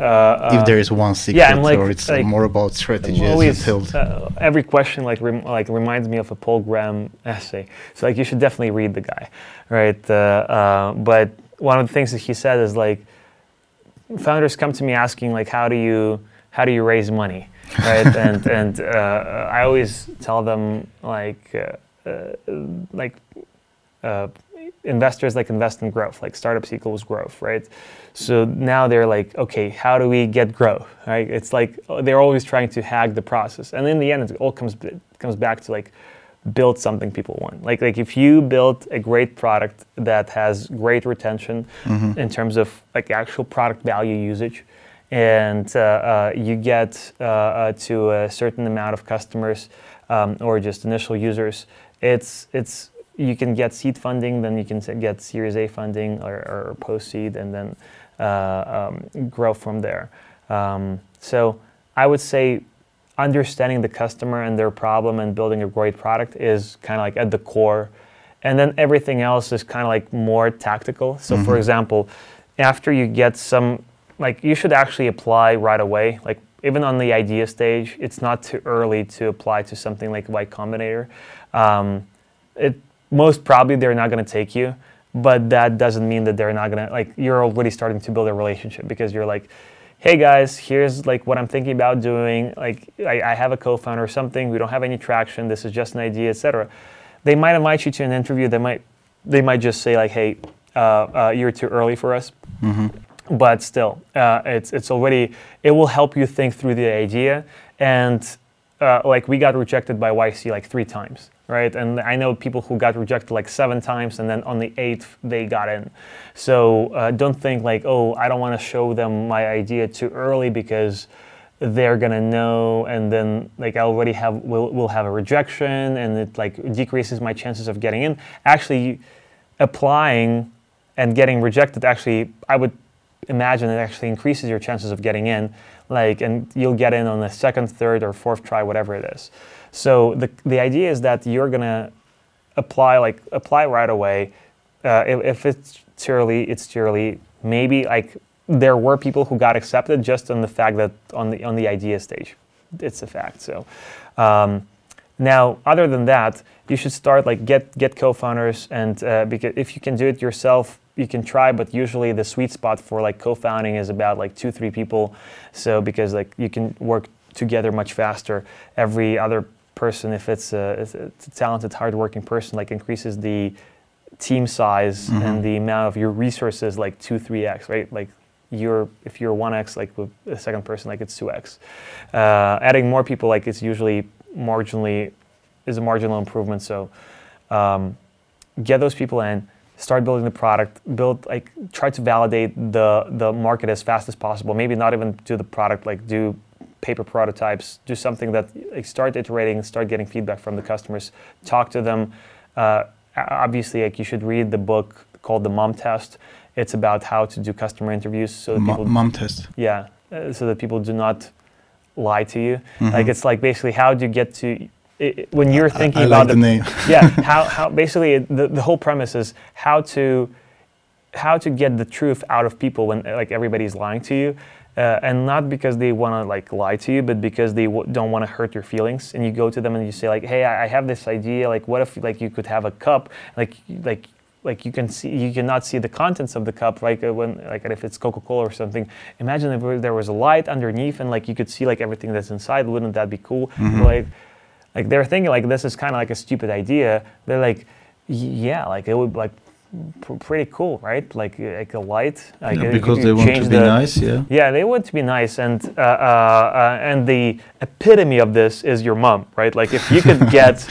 Uh, If uh, there is one secret, yeah, like- or it's like, more about strategy, always, uh, every question like rem- like reminds me of a Paul Graham essay. So like you should definitely read the guy, right? Uh, uh, but one of the things that he said is like founders come to me asking like how do you how do you raise money, right? [laughs] and and uh, I always tell them like uh, uh, like uh, investors like invest in growth, like startups equals growth, right? So now they're like, okay, how do we get growth, right? It's like uh, they're always trying to hack the process, and in the end, it all comes comes back to like build something people want. Like like if you build a great product that has great retention Mhm. in terms of like actual product value usage, and uh, uh, you get uh, uh, to a certain amount of customers um, or just initial users, it's it's you can get seed funding, then you can get Series A funding or, or post seed, and then um, grow from there. Um, so I would say understanding the customer and their problem and building a great product is kind of like at the core. And then everything else is kind of like more tactical. So, for Mhm. example, after you get some, like you should actually apply right away. Like even on the idea stage, it's not too early to apply to something like Y Combinator. Um, it most probably they're not going to take you, but that doesn't mean that they're not going to like. You're already starting to build a relationship because you're like, hey guys, here's like what I'm thinking about doing. Like I, I have a co-founder or something. We don't have any traction. This is just an idea, etc. They might invite you to an interview. They might they might just say like, hey, uh, uh, you're too early for us. Mm-hmm. But still, uh, it's it's already it will help you think through the idea. And uh, like we got rejected by YC like three times, right? And I know people who got rejected like seven times, and then on the eighth they got in. So uh, don't think like, oh, I don't want to show them my idea too early because they're gonna know and then like I already have will will have a rejection and it like decreases my chances of getting in. Actually applying and getting rejected actually I would imagine it actually increases your chances of getting in like and you'll get in on the second, third or fourth try whatever it is. So the the idea is that you're gonna apply like apply right away. Uh, if, if it's early, it's early. Maybe like there were people who got accepted just on the fact that on the on the idea stage, it's a fact. So um, now, other than that, you should start like get get co-founders, and uh, because if you can do it yourself, you can try. But usually, the sweet spot for like co-founding is about like two three people. So because like you can work together much faster. Every other person, if it's a, if it's a talented, hardworking person, like increases the team size Mhm. and the amount of your resources like two three x right? Like you're if you're 1x like with a second person like it's 2x uh, adding more people like it's usually marginally is a marginal improvement so um, get those people in start building the product build like try to validate the the market as fast as possible. Maybe not even do the product like do paper prototypes do something that like start iterating and start getting feedback from the customers talk to them uh, obviously like you should read the book called the mom test it's about how to do customer interviews so that Mo- people mom test. yeah uh, so that people do not lie to you Mhm. like it's like basically how do you get to i i- when you're thinking I, about like the name. [laughs] yeah [laughs] how, how basically it- the, the whole premise is how to how to get the truth out of people when like everybody's lying to you uh, and not because they want to like lie to you but because they w- don't want to hurt your feelings. And you go to them and you say like hey I, I have this idea like what if like you could have a cup? Like like like you can see you cannot see the contents of the cup like uh, when like if it's coca-cola or something. Imagine if there was a light underneath and like you could see like everything that's inside. Wouldn't that be cool? Mhm. like like they're thinking like this is kind of like a stupid idea. They're like "Y- yeah like it would like pr- pretty cool right like uh, like a light like Yeah, you because they want to be the- nice, yeah. yeah, they want to be nice, and uh, uh, uh, and the epitome of this is your mom, right? Like if you could [laughs] get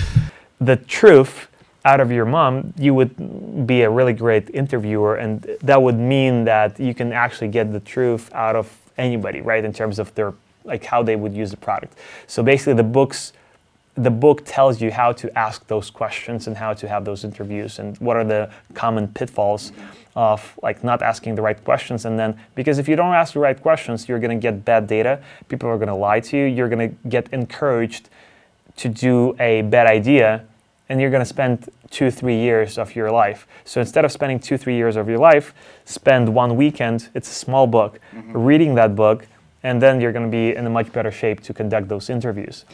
the truth out of your mom, you would be a really great interviewer, and that would mean that you can actually get the truth out of anybody, right? In terms of their like how they would use the product. So basically, the books. The book tells you how to ask those questions and how to have those interviews and what are the common pitfalls of like not asking the right questions. And then because if you don't ask the right questions you're going to get bad data. People are going to lie to you. You're going to get encouraged to do a bad idea and you're going to spend two three years of your life. So instead of spending two three years of your life spend one weekend it's a small book mm-hmm. reading that book and then you're going to be in a much better shape to conduct those interviews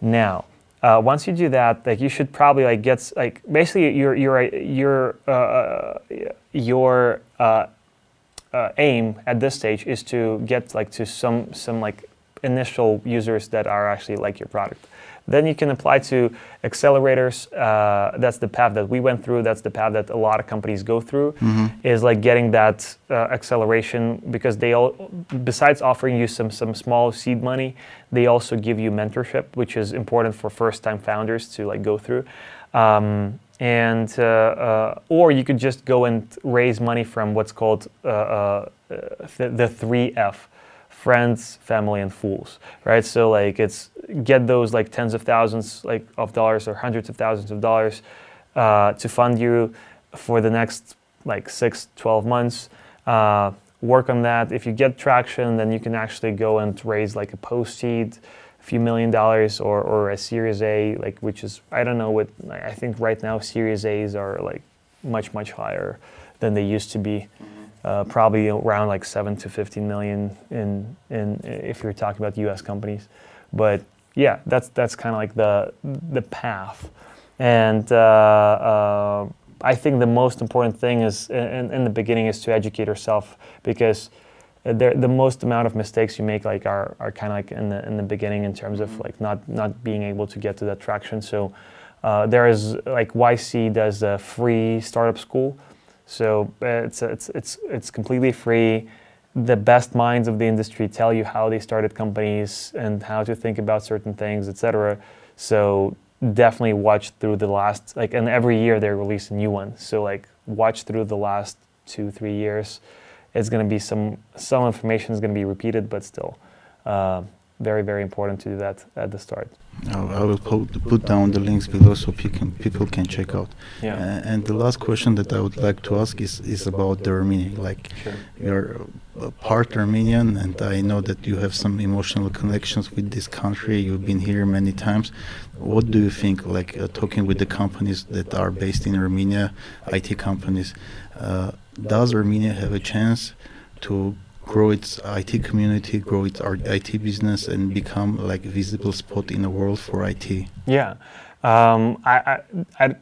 now, uh, once you do that, like you should probably like get like basically your your your uh, your uh, uh, aim at this stage is to get like to some some like initial users that are actually like your product. Then you can apply to accelerators. Uh, that's the path that we went through. That's the path that a lot of companies go through. Is like getting that uh, acceleration because they all, besides offering you some some small seed money, they also give you mentorship, which is important for first-time founders to like go through. Um, and uh, uh, or you could just go and raise money from what's called uh, uh, th- the three F friends, family, and fools, right? So like it's get those like tens of thousands like of dollars or hundreds of thousands of dollars uh, to fund you for the next like six, 12 months. Uh, work on that. If you get traction, then you can actually go and raise like a post seed, a few million dollars, or, or a Series A, like which is I don't know what I think right now Series A's are like much much higher than they used to be. Uh, probably around like seven to 15 million in in if you're talking about U.S. companies. But yeah, that's that's kind of like the the path, and uh, uh, I think the most important thing is in, in the beginning is to educate yourself because the most amount of mistakes you make like are, are kind of like in the in the beginning in terms of mm-hmm. like not not being able to get to that traction. So uh, there is like YC does a free startup school so it's, it's, it's, it's completely free. The best minds of the industry tell you how they started companies and how to think about certain things, etc. So definitely watch through the last like and every year they release a new one. So like watch through the last two three years. It's going to be some some information is going to be repeated, but still. Uh, very, very important to do that at the start. I will put, put down the links below so people can, people can check out. Yeah. Uh, and the last question that I would like to ask is, is about the Armenian. Like, sure. you're part Armenian, and I know that you have some emotional connections with this country. You've been here many times. What do you think, like, uh, talking with the companies that are based in Armenia, IT companies, uh, does Armenia have a chance to grow its IT community, grow its IT business, and become like a visible spot in the world for IT. Yeah, um, I, I,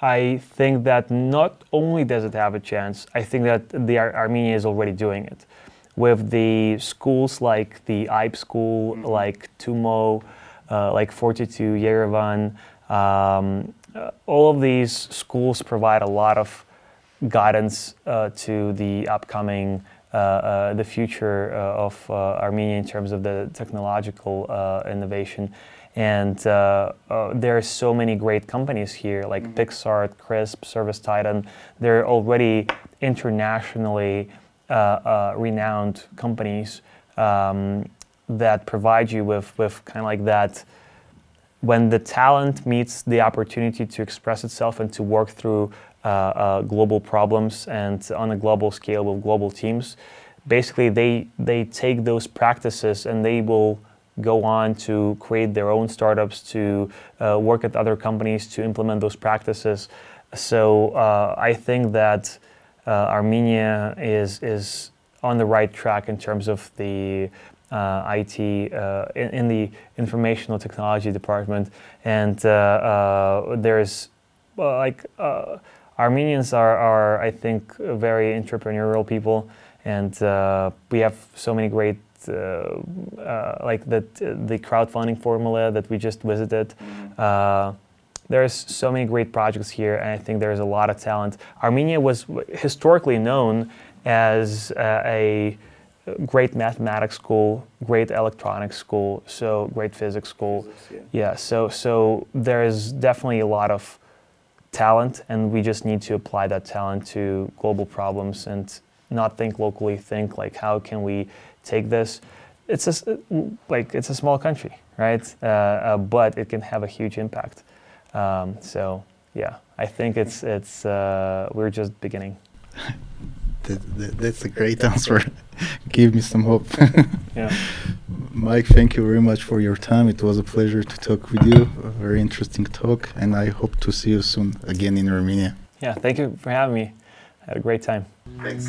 I, think that not only does it have a chance, I think that the Ar- Armenia is already doing it with the schools like the IPE school, mm-hmm. like TUMO, uh, like Fortitude, Yerevan. Um, uh, all of these schools provide a lot of guidance uh, to the upcoming the future uh, of Armenia in terms of the technological innovation. And there are so many great companies here, like mm-hmm. PicsArt, Krisp, ServiceTitan. They're already internationally renowned companies um, that provide you with, with kind of like that when the talent meets the opportunity to express itself and to work through uh, uh, global problems and on a global scale with global teams. Basically, they they take those practices and they will go on to create their own startups, to uh, work at other companies to implement those practices. So I think that Armenia is is on the right track in terms of the uh, IT uh, in, in, the informational technology department, and uh, there's like Armenians are, are, I think, very entrepreneurial people, and uh, we have so many great, uh, uh, like the the crowdfunding formula that we just visited. Mm-hmm. Uh, there's so many great projects here, and I think there's a lot of talent. Armenia was historically known as uh, a great mathematics school, great electronics school, so great physics school. Physics, yeah. yeah. So so there's definitely a lot of talent, and we just need to apply that talent to global problems and not think locally. Think like, how can we take this? It's a like it's a small country, right? Uh, uh, but it can have a huge impact. Um, so yeah, I think it's it's uh, we're just beginning. [laughs] that, that, that's a great [laughs] answer. Give me some hope. [laughs] yeah. Mike, thank you very much for your time. It was a pleasure to talk with you. A very interesting talk, and I hope to see you soon again in Armenia. Yeah, thank you for having me. I had a great time. Thanks.